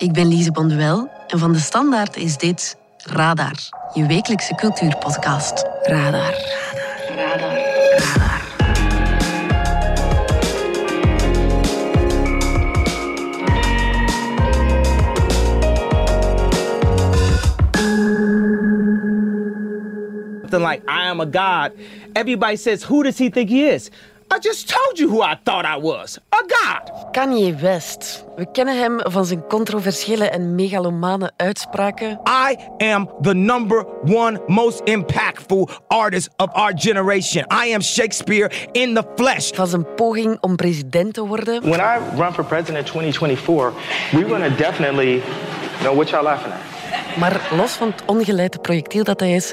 ik ben Lise Bonduel en van de Standaard is dit Radar, je wekelijkse cultuurpodcast. Radar. Radar. Radar. Radar. like I am a god, everybody says, Who does he think he is? I just told you who I thought I was a god. Kanye West. We kennen hem van zijn controversiële en megalomane uitspraken. I am the number one most impactful artist of our generation. I am Shakespeare in the flesh. Van zijn poging om president te worden. When I run for president in 2024, we're going to definitely know what y'all laughing at. Maar los van het ongeleide projectiel dat hij is,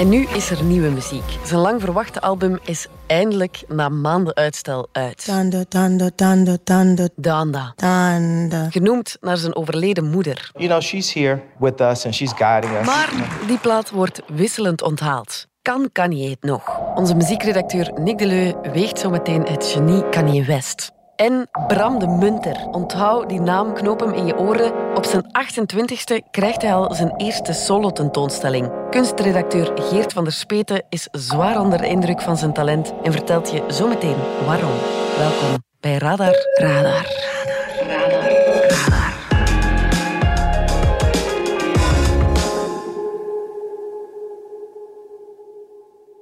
En nu is er nieuwe muziek. Zijn lang verwachte album is eindelijk na maanden uitstel uit. Tanda, tanda, tanda, tanda, Danda. tanda. Genoemd naar zijn overleden moeder. You know, she's here with us and she's guiding us. Maar die plaat wordt wisselend onthaald. Kan Kanye het nog? Onze muziekredacteur Nick Deleu weegt zo meteen het genie Kanye West. En Bram de Munter. Onthoud die naam, knoop hem in je oren. Op zijn 28ste krijgt hij al zijn eerste solo-tentoonstelling. Kunstredacteur Geert van der Speten is zwaar onder de indruk van zijn talent en vertelt je zometeen waarom. Welkom bij Radar Radar. Radar, Radar, Radar.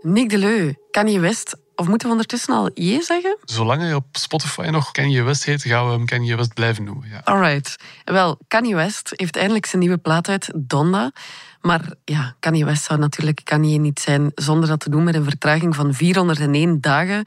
Nick Deleu, Kanye West, of moeten we ondertussen al je zeggen? Zolang hij op Spotify nog Kanye West heet, gaan we hem Kanye West blijven noemen. Ja. Alright. Wel, Kanye West heeft eindelijk zijn nieuwe plaat uit, Donda. Maar ja, Kanye West zou natuurlijk Kanye niet zijn zonder dat te doen met een vertraging van 401 dagen.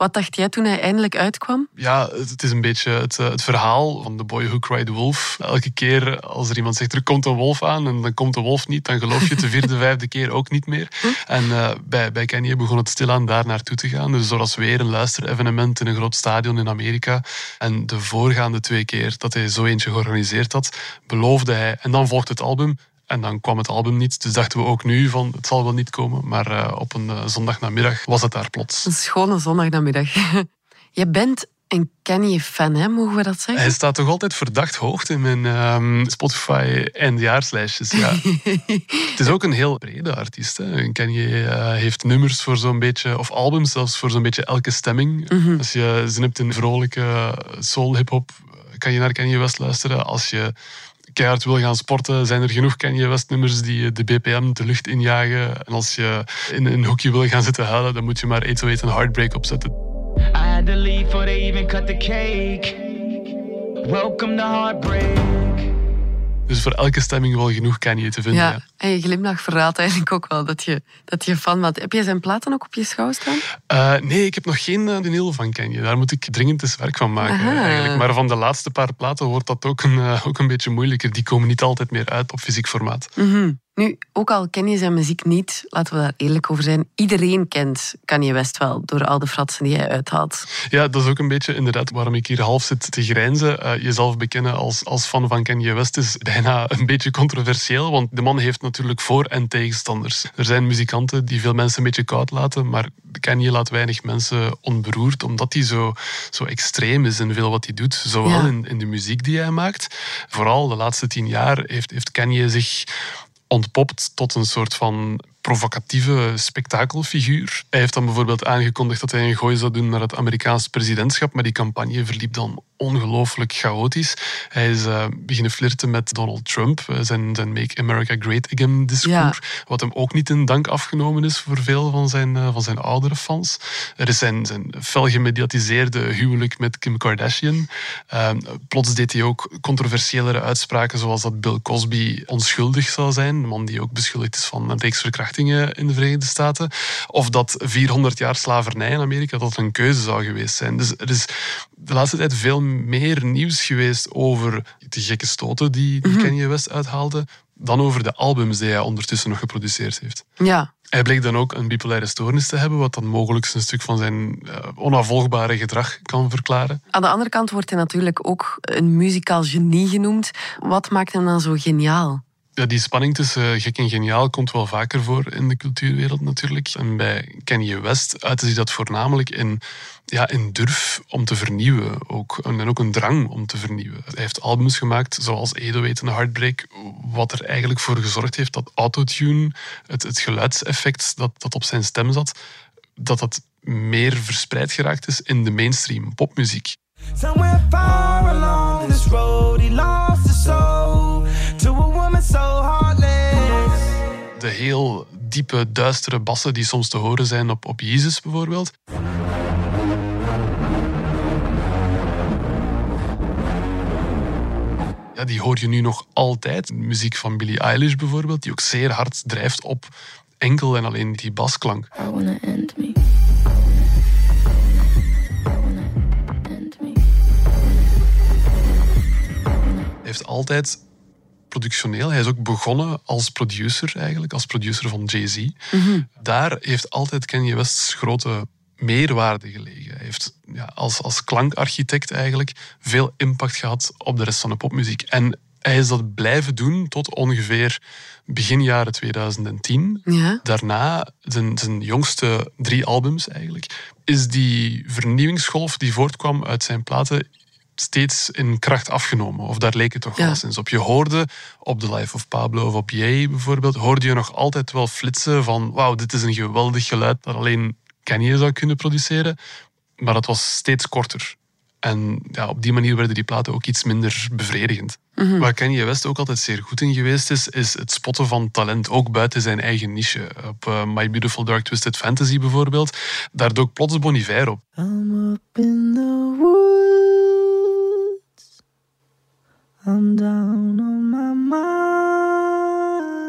Wat dacht jij toen hij eindelijk uitkwam? Ja, het is een beetje het, eh, het verhaal van The Boy Who Cried Wolf. Elke keer als er iemand zegt er komt een wolf aan en dan komt de wolf niet, dan geloof je het de vierde, vijfde keer ook niet meer. En eh, bij, bij Kanye begon het stilaan daar naartoe te gaan. Dus er was weer een luisterevenement in een groot stadion in Amerika. En de voorgaande twee keer dat hij zo eentje georganiseerd had, beloofde hij. En dan volgde het album. En dan kwam het album niet. Dus dachten we ook nu van het zal wel niet komen. Maar eh, op een uh, zondagnamiddag was het daar plots. Een schone zondagnamiddag. Je bent een Kanye-fan, hè? mogen we dat zeggen? Hij staat toch altijd verdacht hoog in mijn ehm, Spotify eindjaarslijstjes. Ja. het is ook een heel brede artiest. Hè. Kanye eh, heeft nummers voor zo'n beetje, of albums zelfs voor zo'n beetje elke stemming. Als je zin hebt in vrolijke soul, hip-hop, kan je naar Kanye West luisteren. Als je keihard wil gaan sporten, zijn er genoeg Kanye West nummers die de BPM de lucht injagen. En als je in een hoekje wil gaan zitten huilen, dan moet je maar 808 en Heartbreak opzetten. I had leave before they even cut the cake. Welcome to heartbreak. Dus voor elke stemming wel genoeg Kanye te vinden. Ja, ja. en je glimlach verraadt eigenlijk ook wel dat je, dat je fan bent. Heb jij zijn platen ook op je schouw staan? Uh, nee, ik heb nog geen uh, vinyl van Kanye. Daar moet ik dringend eens werk van maken. Aha. Eigenlijk. Maar van de laatste paar platen wordt dat ook een, uh, ook een beetje moeilijker. Die komen niet altijd meer uit op fysiek formaat. Mhm. Nu, ook al ken je zijn muziek niet, laten we daar eerlijk over zijn. Iedereen kent Kanye West wel door al de fratsen die hij uithaalt. Ja, dat is ook een beetje inderdaad waarom ik hier half zit te grijnzen. Uh, jezelf bekennen als, als fan van Kanye West is bijna een beetje controversieel, want de man heeft natuurlijk voor- en tegenstanders. Er zijn muzikanten die veel mensen een beetje koud laten, maar Kanye laat weinig mensen onberoerd, omdat hij zo, zo extreem is in veel wat hij doet. Zowel Ja. in, in de muziek die hij maakt. Vooral de laatste tien jaar heeft, heeft Kanye zich ontpopt tot een soort van provocatieve spektakelfiguur. Hij heeft dan bijvoorbeeld aangekondigd dat hij een gooi zou doen naar het Amerikaans presidentschap, maar die campagne verliep dan ongelooflijk chaotisch. Hij is uh, beginnen flirten met Donald Trump, uh, zijn, zijn Make America Great Again discours, Ja. wat hem ook niet in dank afgenomen is voor veel van zijn, uh, van zijn oudere fans. Er is zijn, zijn fel gemediatiseerde huwelijk met Kim Kardashian. Uh, plots deed hij ook controversiëlere uitspraken, zoals dat Bill Cosby onschuldig zou zijn, een man die ook beschuldigd is van een reeks verkrachtingen in de Verenigde Staten. Of dat 400 jaar slavernij in Amerika dat een keuze zou geweest zijn. Dus er is de laatste tijd veel meer nieuws geweest over de gekke stoten die, die Kanye West uithaalde, dan over de albums die hij ondertussen nog geproduceerd heeft. Ja, Hij bleek dan ook een bipolaire stoornis te hebben, wat dan mogelijk een stuk van zijn uh, onafvolgbare gedrag kan verklaren. Aan de andere kant wordt hij natuurlijk ook een muzikaal genie genoemd. Wat maakt hem dan zo geniaal? Die spanning tussen gek en geniaal komt wel vaker voor in de cultuurwereld natuurlijk. En bij Kanye West uitte zich dat voornamelijk in, ja, in durf om te vernieuwen. Ook, en ook een drang om te vernieuwen. Hij heeft albums gemaakt zoals 808 en Heartbreak, wat er eigenlijk voor gezorgd heeft dat autotune, het, het geluidseffect dat, dat op zijn stem zat, dat dat meer verspreid geraakt is in de mainstream popmuziek. Somewhere far along road, he lost soul De heel diepe, duistere bassen die soms te horen zijn op, op Jezus bijvoorbeeld. Ja, die hoor je nu nog altijd. Muziek van Billie Eilish bijvoorbeeld, die ook zeer hard drijft op enkel en alleen die basklank. I wanna end me. heeft altijd productioneel. Hij is ook begonnen als producer eigenlijk, als producer van Jay-Z. Mhm. Daar heeft altijd Kanye West's grote meerwaarde gelegen. Hij heeft ja, als, als klankarchitect eigenlijk veel impact gehad op de rest van de popmuziek. En hij is dat blijven doen tot ongeveer begin jaren 2010. Ja. Daarna, zijn, zijn jongste drie albums eigenlijk, is die vernieuwingsgolf die voortkwam uit zijn platen steeds in kracht afgenomen. Of daar leek het toch wel eens op. Je hoorde op The Life of Pablo of op Jay bijvoorbeeld, hoorde je nog altijd wel flitsen van wauw, dit is een geweldig geluid dat alleen Kanye zou kunnen produceren. Maar dat was steeds korter. En ja, op die manier werden die platen ook iets minder bevredigend. Mm Waar Kanye West ook altijd zeer goed in geweest is, is het spotten van talent, ook buiten zijn eigen niche. Op uh, My Beautiful Dark Twisted Fantasy bijvoorbeeld, daar dook plots Bon Iver op. I'm up in the I'm down on my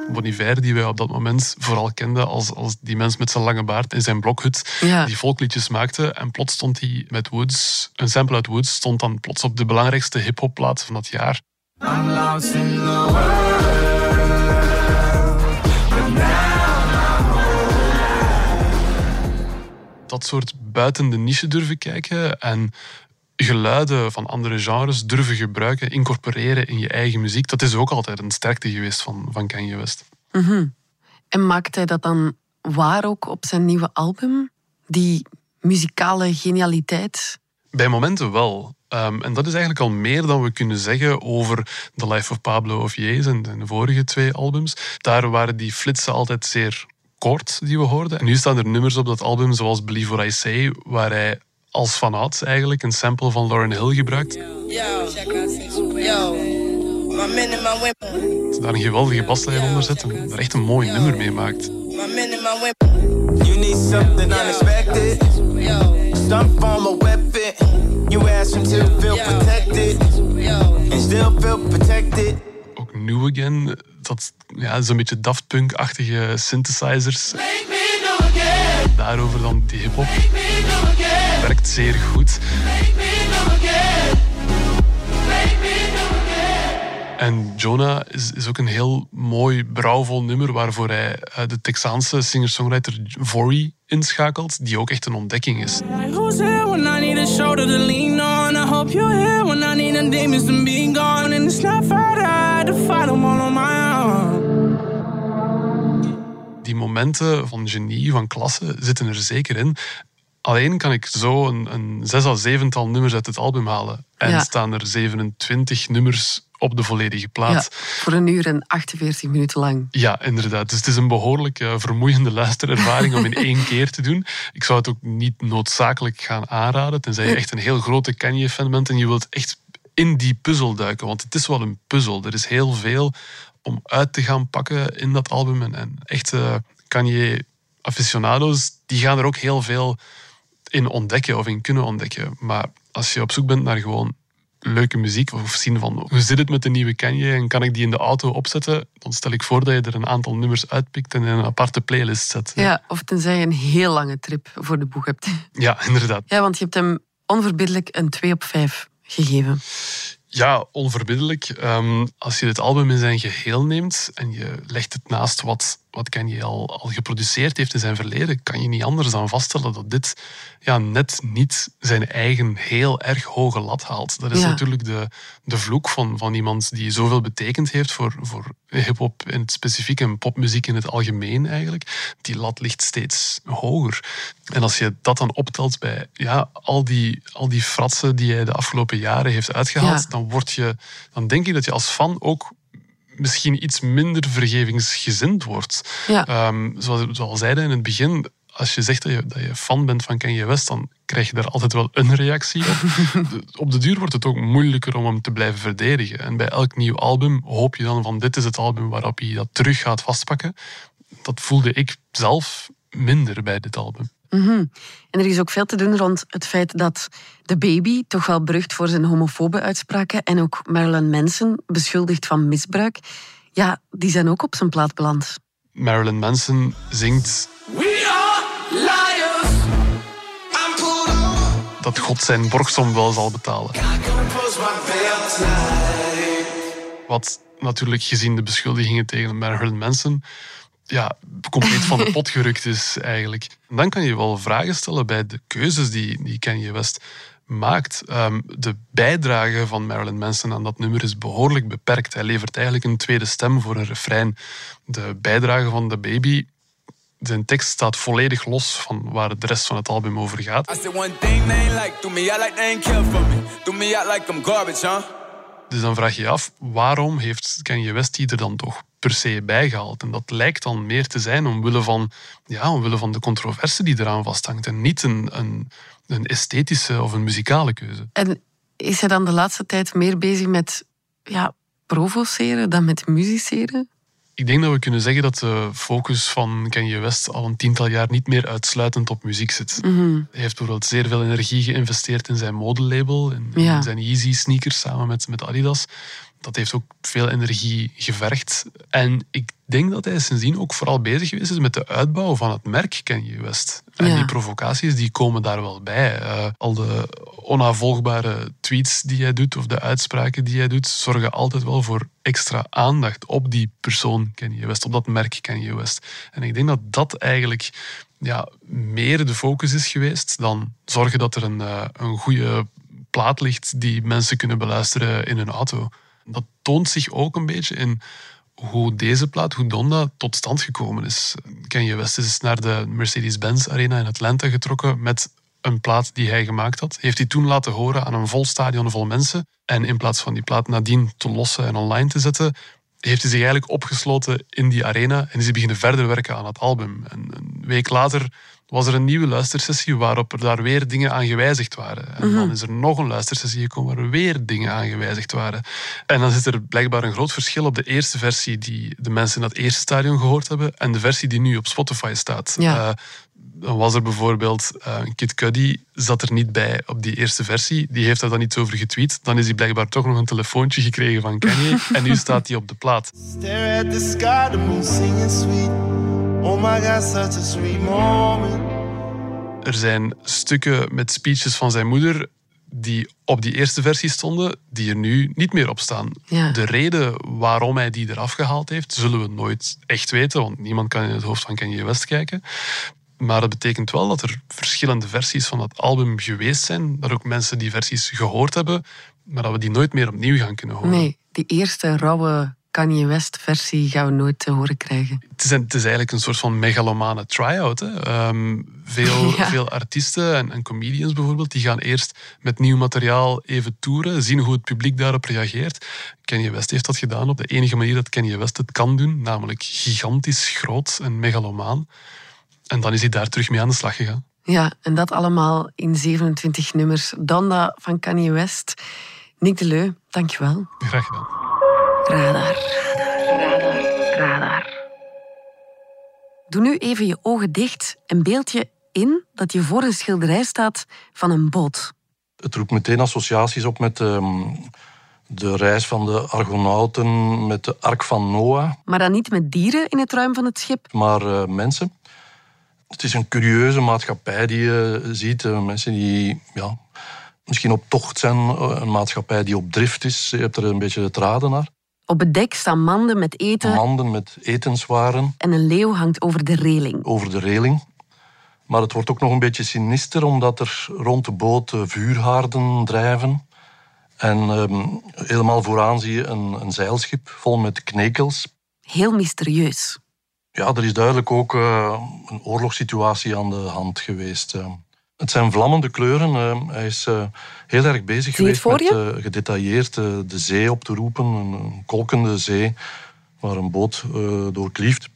mind. Die wij op dat moment vooral kenden als, als die mens met zijn lange baard in zijn blokhut, die volkliedjes maakte. En plots stond hij met Woods, een sample uit Woods, stond dan plots op de belangrijkste hip-hopplaat van dat jaar. I'm lost in the world. dat soort buiten de niche durven kijken en geluiden van andere genres durven gebruiken, incorporeren in je eigen muziek. Dat is ook altijd een sterkte geweest van, van Kanye West. Mhm. En maakt hij dat dan waar ook op zijn nieuwe album? Die muzikale genialiteit? Bij momenten wel. Ehm, en dat is eigenlijk al meer dan we kunnen zeggen over The Life of Pablo of Yes en de vorige twee albums. Daar waren die flitsen altijd zeer kort die we hoorden. En nu staan er nummers op dat album zoals Believe What I Say, waar hij als fanaat eigenlijk een sample van Lauren Hill gebruikt. Daar een geweldige baslijn onder zet en er echt een mooi nummer mee maakt. You need something unexpected. Stunt from a weapon. You ask him to feel protected. And still feel protected. Ook New Again, dat ja, zo'n beetje Daft Punk-achtige synthesizers. Daarover dan die hip-hop werkt zeer goed. En Jonah is, is ook een heel mooi, brouwvol nummer waarvoor hij uh, de Texaanse singer-songwriter Vory inschakelt, die ook echt een ontdekking is. Die momenten van genie, van klasse, zitten er zeker in. Alleen kan ik zo een, een zes à zevental nummers uit het album halen. En staan er 27 nummers op de volledige plaat. voor een uur en 48 minuten lang. Ja, inderdaad. Dus het is een behoorlijk uh, vermoeiende luisterervaring om in één keer te doen. Ik zou het ook niet noodzakelijk gaan aanraden, tenzij je echt een heel grote Kanye-fan bent en je wilt echt in die puzzel duiken. Want het is wel een puzzel. Er is heel veel om uit te gaan pakken in dat album. En, en echte Kanye-aficionado's, die gaan er ook heel veel in ontdekken of in kunnen ontdekken. Maar als je op zoek bent naar gewoon leuke muziek of zien van hoe zit het met de nieuwe Kanye en kan ik die in de auto opzetten, dan stel ik voor dat je er een aantal nummers uitpikt en in een aparte playlist zet. Ja, of tenzij je een heel lange trip voor de boeg hebt. Ja, inderdaad. Ja, want je hebt hem onverbiddelijk een 2 op 5 gegeven. Ja, onverbiddelijk. Ehm, als je het album in zijn geheel neemt en je legt het naast wat wat Kanye al, al geproduceerd heeft in zijn verleden, kan je niet anders dan vaststellen dat dit ja, net niet zijn eigen heel erg hoge lat haalt. Dat is Ja. natuurlijk de, de vloek van, van iemand die zoveel betekend heeft voor, voor hip-hop in het specifiek en popmuziek in het algemeen eigenlijk. Die lat ligt steeds hoger. En als je dat dan optelt bij ja, al, die, al die fratsen die hij de afgelopen jaren heeft uitgehaald, Ja. dan, word je, dan denk ik dat je als fan ook misschien iets minder vergevingsgezind wordt. Ja. Ehm, zoals, zoals zeiden in het begin, als je zegt dat je, dat je fan bent van Kanye West, dan krijg je daar altijd wel een reactie op. Op de duur wordt het ook moeilijker om hem te blijven verdedigen. En bij elk nieuw album hoop je dan van dit is het album waarop hij dat terug gaat vastpakken. Dat voelde ik zelf minder bij dit album. Mhm. En er is ook veel te doen rond het feit dat de baby, toch wel berucht voor zijn homofobe uitspraken, en ook Marilyn Manson, beschuldigd van misbruik, ja, die zijn ook op zijn plaat beland. Marilyn Manson zingt We are liars. Dat God zijn borgsom wel zal betalen. Wat natuurlijk gezien de beschuldigingen tegen Marilyn Manson ja, compleet van de pot gerukt is eigenlijk. En dan kan je wel vragen stellen bij de keuzes die, die Kanye West maakt. Ehm, de bijdrage van Marilyn Manson aan dat nummer is behoorlijk beperkt. Hij levert eigenlijk een tweede stem voor een refrein. De bijdrage van de baby, zijn tekst staat volledig los van waar de rest van het album over gaat. Dus dan vraag je je af, waarom heeft Kanye West die er dan toch per se bijgehaald? En dat lijkt dan meer te zijn omwille van, ja, omwille van de controverse die eraan vasthangt. En niet een, een, een esthetische of een muzikale keuze. En is hij dan de laatste tijd meer bezig met ja, provoceren dan met musiceren? Ik denk dat we kunnen zeggen dat de focus van Kanye West al een tiental jaar niet meer uitsluitend op muziek zit. Hij heeft bijvoorbeeld zeer veel energie geïnvesteerd in zijn modelabel, Ja. zijn Yeezy sneakers samen met, met Adidas. Dat heeft ook veel energie gevergd. En ik denk dat hij sindsdien ook vooral bezig geweest is met de uitbouw van het merk Kanye West. En Ja. die provocaties die komen daar wel bij. Eh, al de onafvolgbare tweets die hij doet of de uitspraken die hij doet, zorgen altijd wel voor extra aandacht op die persoon Kanye West, op dat merk Kanye West. En ik denk dat dat eigenlijk ja, meer de focus is geweest dan zorgen dat er een, eh, een goede plaat ligt die mensen kunnen beluisteren in hun auto. Toont zich ook een beetje in hoe deze plaat, hoe Donda, tot stand gekomen is. Kanye West is naar de Mercedes-Benz Arena in Atlanta getrokken met een plaat die hij gemaakt had. Heeft hij toen laten horen aan een vol stadion vol mensen. En in plaats van die plaat nadien te lossen en online te zetten, heeft hij zich eigenlijk opgesloten in die arena en is hij beginnen verder werken aan het album. En een week later was er een nieuwe luistersessie waarop er daar weer dingen aan gewijzigd waren. En dan is er nog een luistersessie gekomen waar er weer dingen aan gewijzigd waren. En dan zit er blijkbaar een groot verschil op de eerste versie die de mensen in dat eerste stadion gehoord hebben en de versie die nu op Spotify staat. Ja. Eh, dan was er bijvoorbeeld uh, Kid Cudi, zat er niet bij op die eerste versie. Die heeft daar dan iets over getweet. Dan is hij blijkbaar toch nog een telefoontje gekregen van Kanye. en nu staat hij op de plaat. Stare at the sky, the moon singing sweet. Oh my god, such a sweet moment. Er zijn stukken met speeches van zijn moeder die op die eerste versie stonden, die er nu niet meer op staan. Ja. De reden waarom hij die eraf gehaald heeft, zullen we nooit echt weten, want niemand kan in het hoofd van Kanye West kijken. Maar dat betekent wel dat er verschillende versies van dat album geweest zijn, dat ook mensen die versies gehoord hebben, maar dat we die nooit meer opnieuw gaan kunnen horen. Nee, die eerste rauwe Kanye West-versie gaan we nooit te horen krijgen. Het is, het is eigenlijk een soort van megalomane try-out. Hè. Um, veel, Ja. veel artiesten en, en comedians bijvoorbeeld, die gaan eerst met nieuw materiaal even toeren, zien hoe het publiek daarop reageert. Kanye West heeft dat gedaan op de enige manier dat Kanye West het kan doen, namelijk gigantisch groot en megalomaan. En dan is hij daar terug mee aan de slag gegaan. Ja, en dat allemaal in 27 nummers. Donda van Kanye West. Nick de Leu, dankjewel. Graag gedaan. Radar, radar, radar, radar. Doe nu even je ogen dicht en beeld je in dat je voor een schilderij staat van een boot. Het roept meteen associaties op met ehm, de reis van de Argonauten, met de Ark van Noah, Maar dan niet met dieren in het ruim van het schip. maar eh, mensen. Het is een curieuze maatschappij die je ziet. eh, mensen die ja, misschien op tocht zijn, eh, een maatschappij die op drift is. Je hebt er een beetje het raden naar. Op het dek staan manden met eten Manden met etenswaren en een leeuw hangt over de reling. over de reling. Maar het wordt ook nog een beetje sinister, omdat er rond de boot eh, vuurhaarden drijven. En ehm, helemaal vooraan zie je een, een zeilschip vol met knekels. Heel mysterieus. Ja, er is duidelijk ook eh, een oorlogssituatie aan de hand geweest. eh. Het zijn vlammende kleuren. eh. hij is eh, heel erg bezig geweest met eh, gedetailleerd eh, de zee op te roepen. Een, een kolkende zee waar een boot door klieft.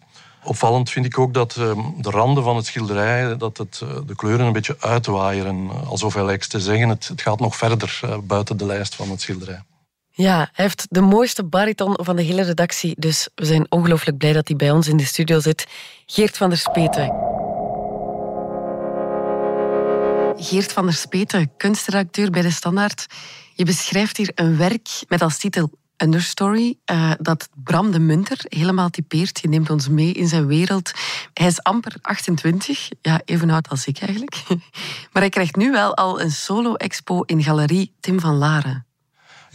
Opvallend vind ik ook dat eh, de randen van het schilderij, dat het, de kleuren een beetje uitwaaieren. Alsof hij lijkt te zeggen, het, het gaat nog verder buiten de lijst van het schilderij. Ja, hij heeft de mooiste bariton van de hele redactie, dus we zijn ongelooflijk blij dat hij bij ons in de studio zit. Geert van der Speten. Geert van der Speten, kunstredacteur bij De Standaard. Je beschrijft hier een werk met als titel Understory, eh, dat Bram de Munter helemaal typeert. Je neemt ons mee in zijn wereld. Hij is amper 28, ja, even oud als ik eigenlijk. Maar hij krijgt nu wel al een solo-expo in galerie Tim van Laren.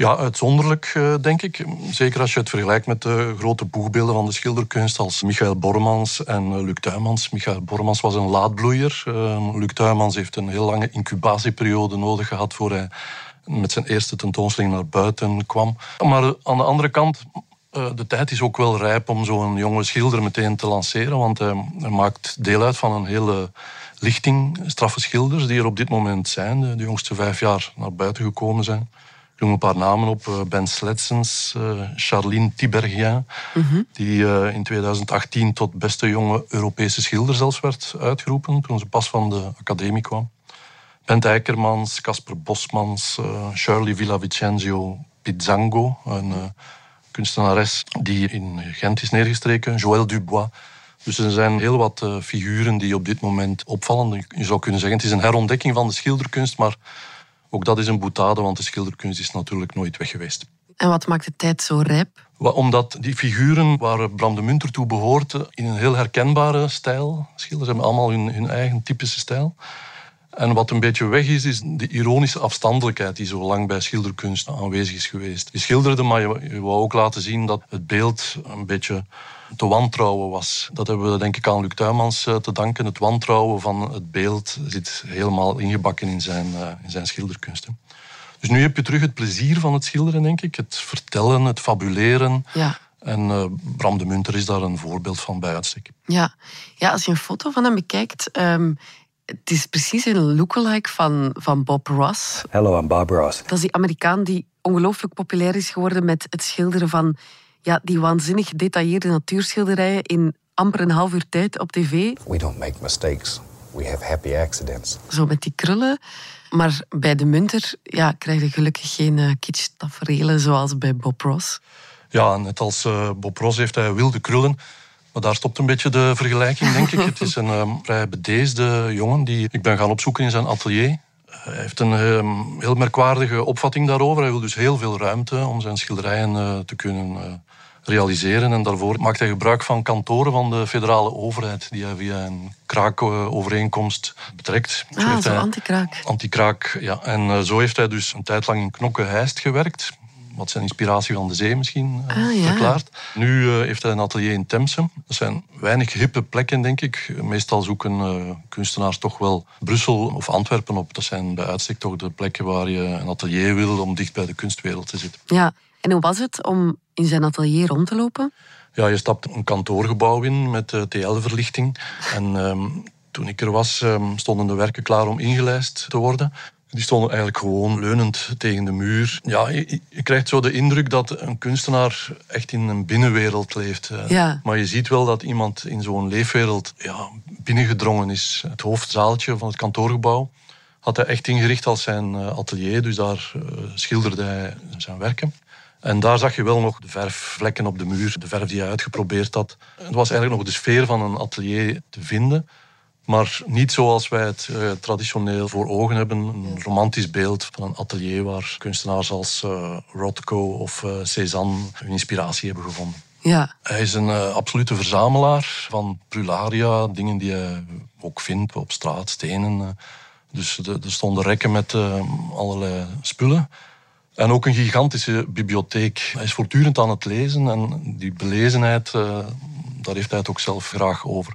Ja, uitzonderlijk, eh, denk ik. Zeker als je het vergelijkt met de grote boegbeelden van de schilderkunst als Michael Bormans en eh, Luc Tuymans. Michael Bormans was een laadbloeier. Eh, Luc Tuymans heeft een heel lange incubatieperiode nodig gehad voor hij met zijn eerste tentoonstelling naar buiten kwam. Maar aan de andere kant, eh, de tijd is ook wel rijp om zo'n jonge schilder meteen te lanceren, want hij, maakt deel uit van een hele lichting straffe schilders die er op dit moment zijn, de jongste vijf jaar naar buiten gekomen zijn. Ik noem een paar namen op. eh, Ben Sletsens, eh, Charline Tiberghien, die eh, in 2018 tot beste jonge Europese schilder zelfs werd uitgeroepen toen ze pas van de academie kwam. Bent Eikermans, Casper Bosmans, Shirley Villavicenzio Pizzango, een kunstenares die in Gent is neergestreken, Joël Dubois. Dus er zijn heel wat figuren die op dit moment opvallen. Je zou kunnen zeggen, het is een herontdekking van de schilderkunst, maar ook dat is een boetade, want de schilderkunst is natuurlijk nooit weg geweest. En wat maakt de tijd zo rijp? Omdat die figuren waar Bram de Munter toe behoort, in een heel herkenbare stijl schilderen. Ze hebben allemaal hun, hun eigen typische stijl. En wat een beetje weg is, is de ironische afstandelijkheid die zo lang bij schilderkunst aanwezig is geweest. Je schilderde, maar je, je wou ook laten zien dat het beeld een beetje te wantrouwen was. Dat hebben we denk ik aan Luc Tuymans eh, te danken. Het wantrouwen van het beeld zit helemaal ingebakken in zijn, eh, in zijn schilderkunst. hè. Dus nu heb je terug het plezier van het schilderen, denk ik. Het vertellen, het fabuleren. Ja. En eh, Bram de Munter is daar een voorbeeld van bij uitstek. Ja, ja als je een foto van hem bekijkt, ehm, het is precies een lookalike van, van Bob Ross. Hello, I'm Bob Ross. Dat is die Amerikaan die ongelooflijk populair is geworden met het schilderen van ja, die waanzinnig gedetailleerde natuurschilderijen in amper een half uur tijd op tv. We don't make mistakes. We have happy accidents. Zo met die krullen. Maar bij de Munter ja, krijg je gelukkig geen uh, kitsch tafereelen zoals bij Bob Ross. Ja, net als eh, Bob Ross heeft hij wilde krullen. Maar daar stopt een beetje de vergelijking, denk ik. Het is een ehm, vrij bedeesde jongen die ik ben gaan opzoeken in zijn atelier. Hij heeft een ehm, heel merkwaardige opvatting daarover. Hij wil dus heel veel ruimte om zijn schilderijen eh, te kunnen eh, realiseren. En daarvoor maakt hij gebruik van kantoren van de federale overheid, die hij via een kraakovereenkomst betrekt. Zo Ah, zo anti-kraak. Anti-kraak, ja. En eh, zo heeft hij dus een tijd lang in Knokke-Heist gewerkt. Wat zijn inspiratie van de zee misschien eh, Ah, ja. verklaart. Nu eh, heeft hij een atelier in Temse. Dat zijn weinig hippe plekken, denk ik. Meestal zoeken kunstenaars toch wel Brussel of Antwerpen op. Dat zijn bij uitstek toch de plekken waar je een atelier wil om dicht bij de kunstwereld te zitten. Ja, en hoe was het om in zijn atelier rond te lopen? Ja, je stapt een kantoorgebouw in met TL-verlichting. En ehm, toen ik er was, ehm, stonden de werken klaar om ingelijst te worden. Die stonden eigenlijk gewoon leunend tegen de muur. Ja, je, je krijgt zo de indruk dat een kunstenaar echt in een binnenwereld leeft. eh. Ja. Maar je ziet wel dat iemand in zo'n leefwereld ja, binnengedrongen is. Het hoofdzaaltje van het kantoorgebouw had hij echt ingericht als zijn eh, atelier. Dus daar eh, schilderde hij zijn werken. En daar zag je wel nog de verfvlekken op de muur, de verf die hij uitgeprobeerd had. Het was eigenlijk nog de sfeer van een atelier te vinden. Maar niet zoals wij het eh, traditioneel voor ogen hebben. Een romantisch beeld van een atelier waar kunstenaars als eh, Rothko of eh, Cézanne hun inspiratie hebben gevonden. Ja, Hij is een absolute verzamelaar van prularia, dingen die hij ook vindt op straat, stenen. Dus er stonden rekken met allerlei spullen. En ook een gigantische bibliotheek. Hij is voortdurend aan het lezen en die belezenheid, uh, daar heeft hij het ook zelf graag over.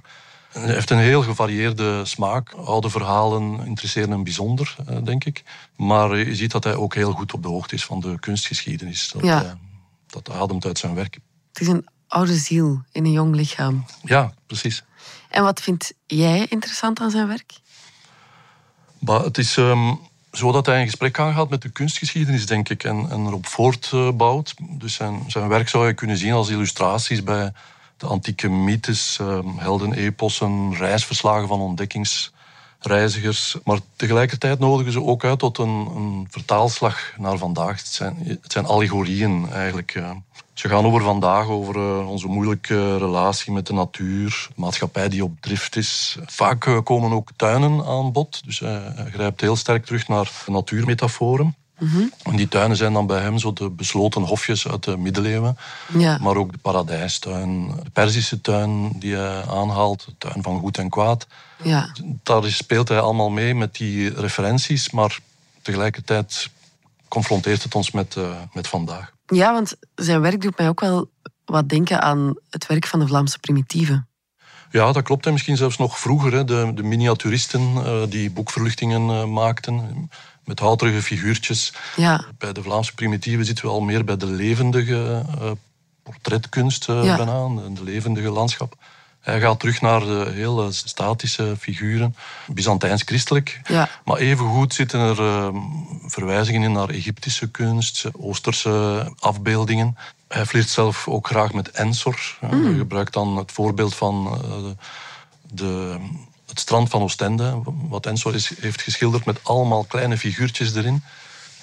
Hij heeft een heel gevarieerde smaak. Oude verhalen interesseren hem bijzonder, uh, denk ik. Maar je ziet dat hij ook heel goed op de hoogte is van de kunstgeschiedenis. Dat, Ja. dat ademt uit zijn werk. Het is een oude ziel in een jong lichaam. Ja, precies. En wat vind jij interessant aan zijn werk? Maar het is ehm, zo dat hij een gesprek aangaat met de kunstgeschiedenis, denk ik, en, en erop voortbouwt. Dus zijn, zijn werk zou je kunnen zien als illustraties bij de antieke mythes, ehm, heldenepossen, reisverslagen van ontdekkingsreizigers. Maar tegelijkertijd nodigen ze ook uit tot een, een vertaalslag naar vandaag. Het zijn, het zijn allegorieën eigenlijk. Ze gaan over vandaag, over eh, onze moeilijke relatie met de natuur, de maatschappij die op drift is. Vaak eh, komen ook tuinen aan bod, dus hij grijpt heel sterk terug naar natuurmetaforen. En die tuinen zijn dan bij hem zo de besloten hofjes uit de middeleeuwen. Ja. Maar ook de paradijstuin, de Perzische tuin die hij aanhaalt, de tuin van goed en kwaad. Ja. Daar speelt hij allemaal mee met die referenties, maar tegelijkertijd confronteert het ons met, eh, met vandaag. ja, want zijn werk doet mij ook wel wat denken aan het werk van de Vlaamse primitieven. Ja, dat klopt. En misschien zelfs nog vroeger. Hè, de, de miniaturisten eh, die boekverluchtingen eh, maakten. Met houterige figuurtjes. Ja. Bij de Vlaamse primitieven zitten we al meer bij de levendige eh, portretkunst eh Ja. bijna. De, levendige landschap. Hij gaat terug naar de heel statische figuren. Byzantijns-christelijk. Ja. Maar evengoed zitten er eh, verwijzingen in naar Egyptische kunst, Oosterse afbeeldingen. Hij flirt zelf ook graag met Ensor. Mm. Hij gebruikt dan het voorbeeld van de, het strand van Oostende, wat Ensor is, heeft geschilderd met allemaal kleine figuurtjes erin.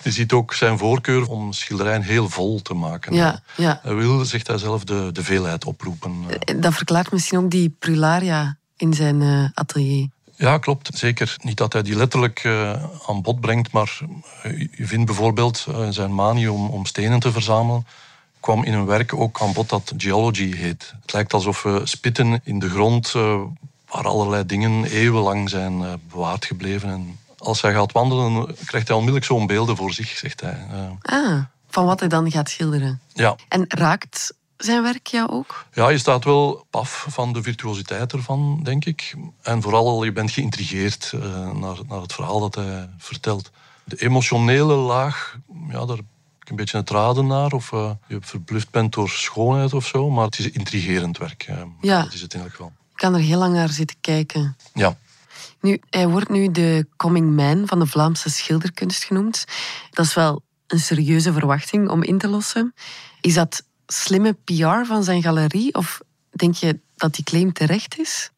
Je ziet ook zijn voorkeur om schilderijen heel vol te maken. Ja, ja. Hij wil, zegt hij zelf, de, de veelheid oproepen. Dat verklaart misschien ook die prularia in zijn eh, atelier. Ja, klopt. Zeker. Niet dat hij die letterlijk eh, aan bod brengt, maar eh, je vindt bijvoorbeeld eh, zijn manie om, om stenen te verzamelen kwam in een werk ook aan bod dat geology heet. Het lijkt alsof we spitten in de grond eh, waar allerlei dingen eeuwenlang zijn eh, bewaard gebleven. En als hij gaat wandelen, krijgt hij onmiddellijk zo'n beelden voor zich, zegt hij. Eh, Ah, van wat hij dan gaat schilderen. ja. En raakt zijn werk jou ook? Ja, je staat wel paf van de virtuositeit ervan, denk ik. En vooral, je bent geïntrigeerd eh, naar, naar het verhaal dat hij vertelt. De emotionele laag, ja, daar ik een beetje het raden naar. Of je verbluft bent door schoonheid of zo. Maar het is intrigerend werk. Ja. Dat is het in elk geval. Ik kan er heel lang naar zitten kijken. Ja. Nu, hij wordt nu de coming man van de Vlaamse schilderkunst genoemd. Dat is wel een serieuze verwachting om in te lossen. Is dat slimme PR van zijn galerie? Of denk je dat die claim terecht is?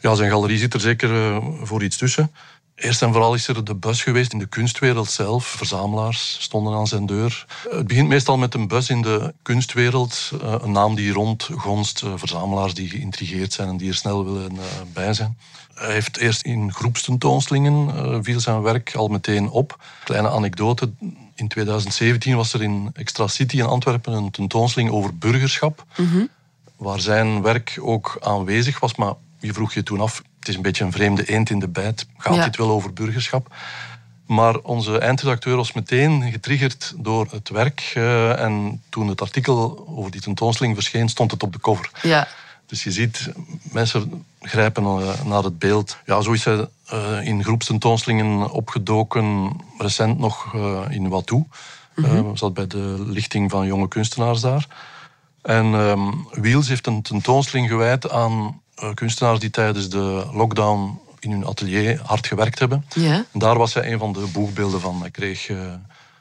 Ja, zijn galerie zit er zeker eh, voor iets tussen. Eerst en vooral is er de bus geweest in de kunstwereld zelf. Verzamelaars stonden aan zijn deur. Het begint meestal met een bus in de kunstwereld. eh, Een naam die rondgonst. eh, Verzamelaars die geïntrigeerd zijn en die er snel willen eh, bij zijn. Hij heeft eerst in groepstentoonstellingen viel zijn werk al meteen op. Kleine anekdote. In 2017 was er in Extra City in Antwerpen een tentoonstelling over burgerschap waar zijn werk ook aanwezig was. Maar je vroeg je toen af, het is een beetje een vreemde eend in de bijt. Gaat Ja. dit wel over burgerschap? Maar onze eindredacteur was meteen getriggerd door het werk. eh, en toen het artikel over die tentoonstelling verscheen, stond het op de cover. Ja. Dus je ziet, mensen grijpen eh, naar het beeld. Ja, zo is hij eh, in groepstentoonstellingen opgedoken, recent nog in Watou. Eh, zat bij de lichting van jonge kunstenaars daar. En ehm Wiels heeft een tentoonstelling gewijd aan kunstenaars die tijdens de lockdown in hun atelier hard gewerkt hebben. Ja. En daar was hij een van de boegbeelden van. Hij kreeg eh,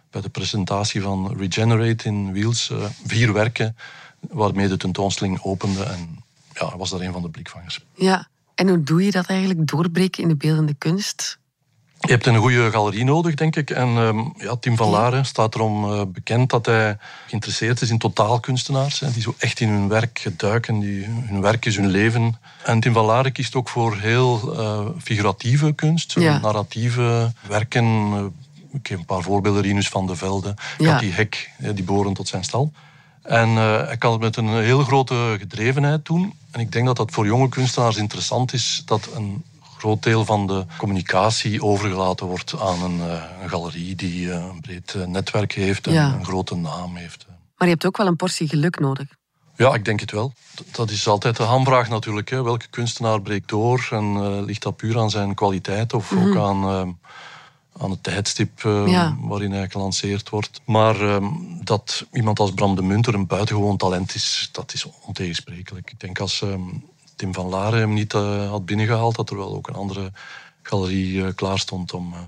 bij de presentatie van Regenerate in Wiels eh, vier werken waarmee de tentoonstelling opende. En ja, was daar een van de blikvangers. ja. En hoe doe je dat eigenlijk, doorbreken in de beeldende kunst? Je hebt een goede galerie nodig, denk ik. En ehm, ja, Tim van Laren staat erom eh, bekend dat hij geïnteresseerd is in totaalkunstenaars. Hè, die zo echt in hun werk duiken. Die, hun werk is hun leven. En Tim van Laren kiest ook voor heel eh, figuratieve kunst. Ja. Narratieve werken. Eh, ik geef een paar voorbeelden. Rinus van de Velde. Ja. Cathy Hek, die behoren tot zijn stal. En hij kan het met een heel grote gedrevenheid doen. En ik denk dat dat voor jonge kunstenaars interessant is dat een groot deel van de communicatie overgelaten wordt aan een, uh, een galerie die uh, een breed uh, netwerk heeft en Ja. een grote naam heeft. Maar je hebt ook wel een portie geluk nodig. Ja, ik denk het wel. Dat is altijd de hamvraag natuurlijk. Hè. Welke kunstenaar breekt door? En eh, ligt dat puur aan zijn kwaliteit of Mhm. ook aan, eh, aan het tijdstip eh, Ja. waarin hij gelanceerd wordt? Maar eh, dat iemand als Bram de Munter een buitengewoon talent is, dat is ontegensprekelijk. Ik denk als eh, Tim van Laren hem niet eh, had binnengehaald, dat er wel ook een andere galerie eh, klaar stond om, eh,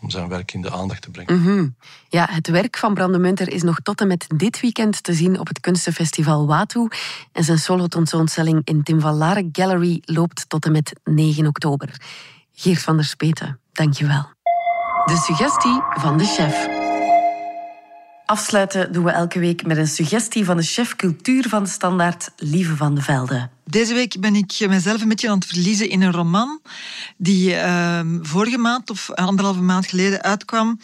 om zijn werk in de aandacht te brengen. Mhm. Ja, het werk van Bram de Munter is nog tot en met dit weekend te zien op het kunstenfestival Watu. En zijn solo-tentoonstelling in Tim van Laren Gallery loopt tot en met 9 oktober. Geert van der Speten, dankjewel. De suggestie van de chef. Afsluiten doen we elke week met een suggestie van de chef cultuur van de standaard, Lieve van de Velde. Deze week ben ik mezelf een beetje aan het verliezen in een roman die eh, vorige maand of anderhalve maand geleden uitkwam.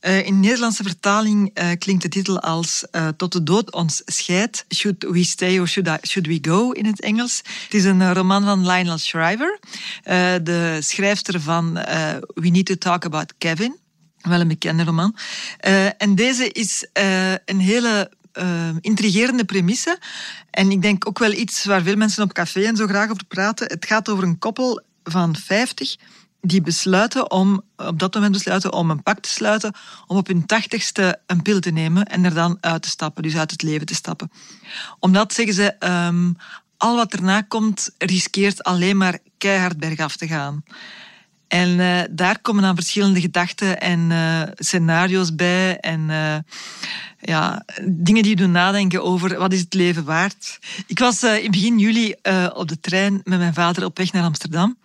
Eh, in Nederlandse vertaling eh, klinkt de titel als eh, Tot de dood ons scheidt. Should we stay or should, should we go in het Engels. Het is een roman van Lionel Shriver, de schrijfster van We Need to Talk About Kevin. Wel een bekende roman. En deze is een hele eh, intrigerende premisse. En ik denk ook wel iets waar veel mensen op café en zo graag over praten. Het gaat over een koppel van 50 die besluiten om, op dat moment besluiten om een pact te sluiten om op hun tachtigste een pil te nemen en er dan uit te stappen, dus uit het leven te stappen. Omdat, zeggen ze, ehm, al wat erna komt riskeert alleen maar keihard bergaf te gaan. En eh, daar komen dan verschillende gedachten en eh, scenario's bij. En eh, ja, dingen die je doen nadenken over wat is het leven waard. Ik was in begin juli op de trein met mijn vader op weg naar Amsterdam.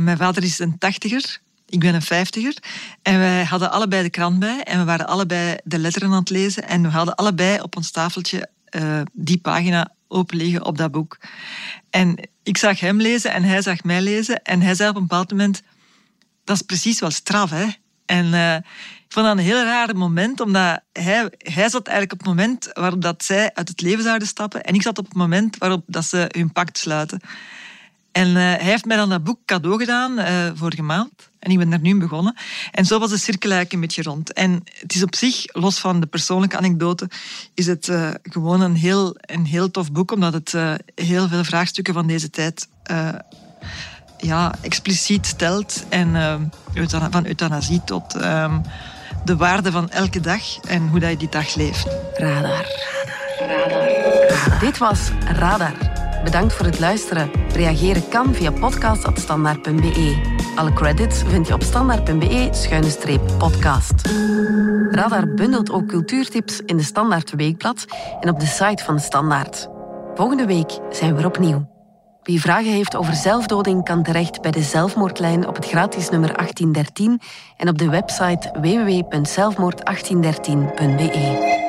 Mijn vader is een tachtiger. Ik ben een vijftiger. En wij hadden allebei de krant bij. En we waren allebei de letteren aan het lezen. En we hadden allebei op ons tafeltje die pagina open liggen op dat boek. En ik zag hem lezen en hij zag mij lezen. En hij zei op een bepaald moment dat is precies wel straf, hè. En eh, ik vond dat een heel raar moment, omdat hij, hij zat eigenlijk op het moment waarop dat zij uit het leven zouden stappen en ik zat op het moment waarop dat ze hun pact sluiten. En eh, hij heeft mij dan dat boek cadeau gedaan eh, vorige maand. En ik ben daar nu begonnen. En zo was de cirkel eigenlijk een beetje rond. En het is op zich, los van de persoonlijke anekdote, is het gewoon een heel, een heel tof boek, omdat het heel veel vraagstukken van deze tijd ja, expliciet stelt. En eh, euthana- van euthanasie tot ehm, de waarde van elke dag en hoe dat je die dag leeft. Radar. Dit was Radar. Bedankt voor het luisteren. Reageren kan via podcast.standaard.be. Alle credits vind je op standaard.be-podcast. Radar bundelt ook cultuurtips in de Standaard Weekblad en op de site van de Standaard. Volgende week zijn we er opnieuw. Wie vragen heeft over zelfdoding kan terecht bij de zelfmoordlijn op het gratis nummer 1813 en op de website www.zelfmoord1813.be.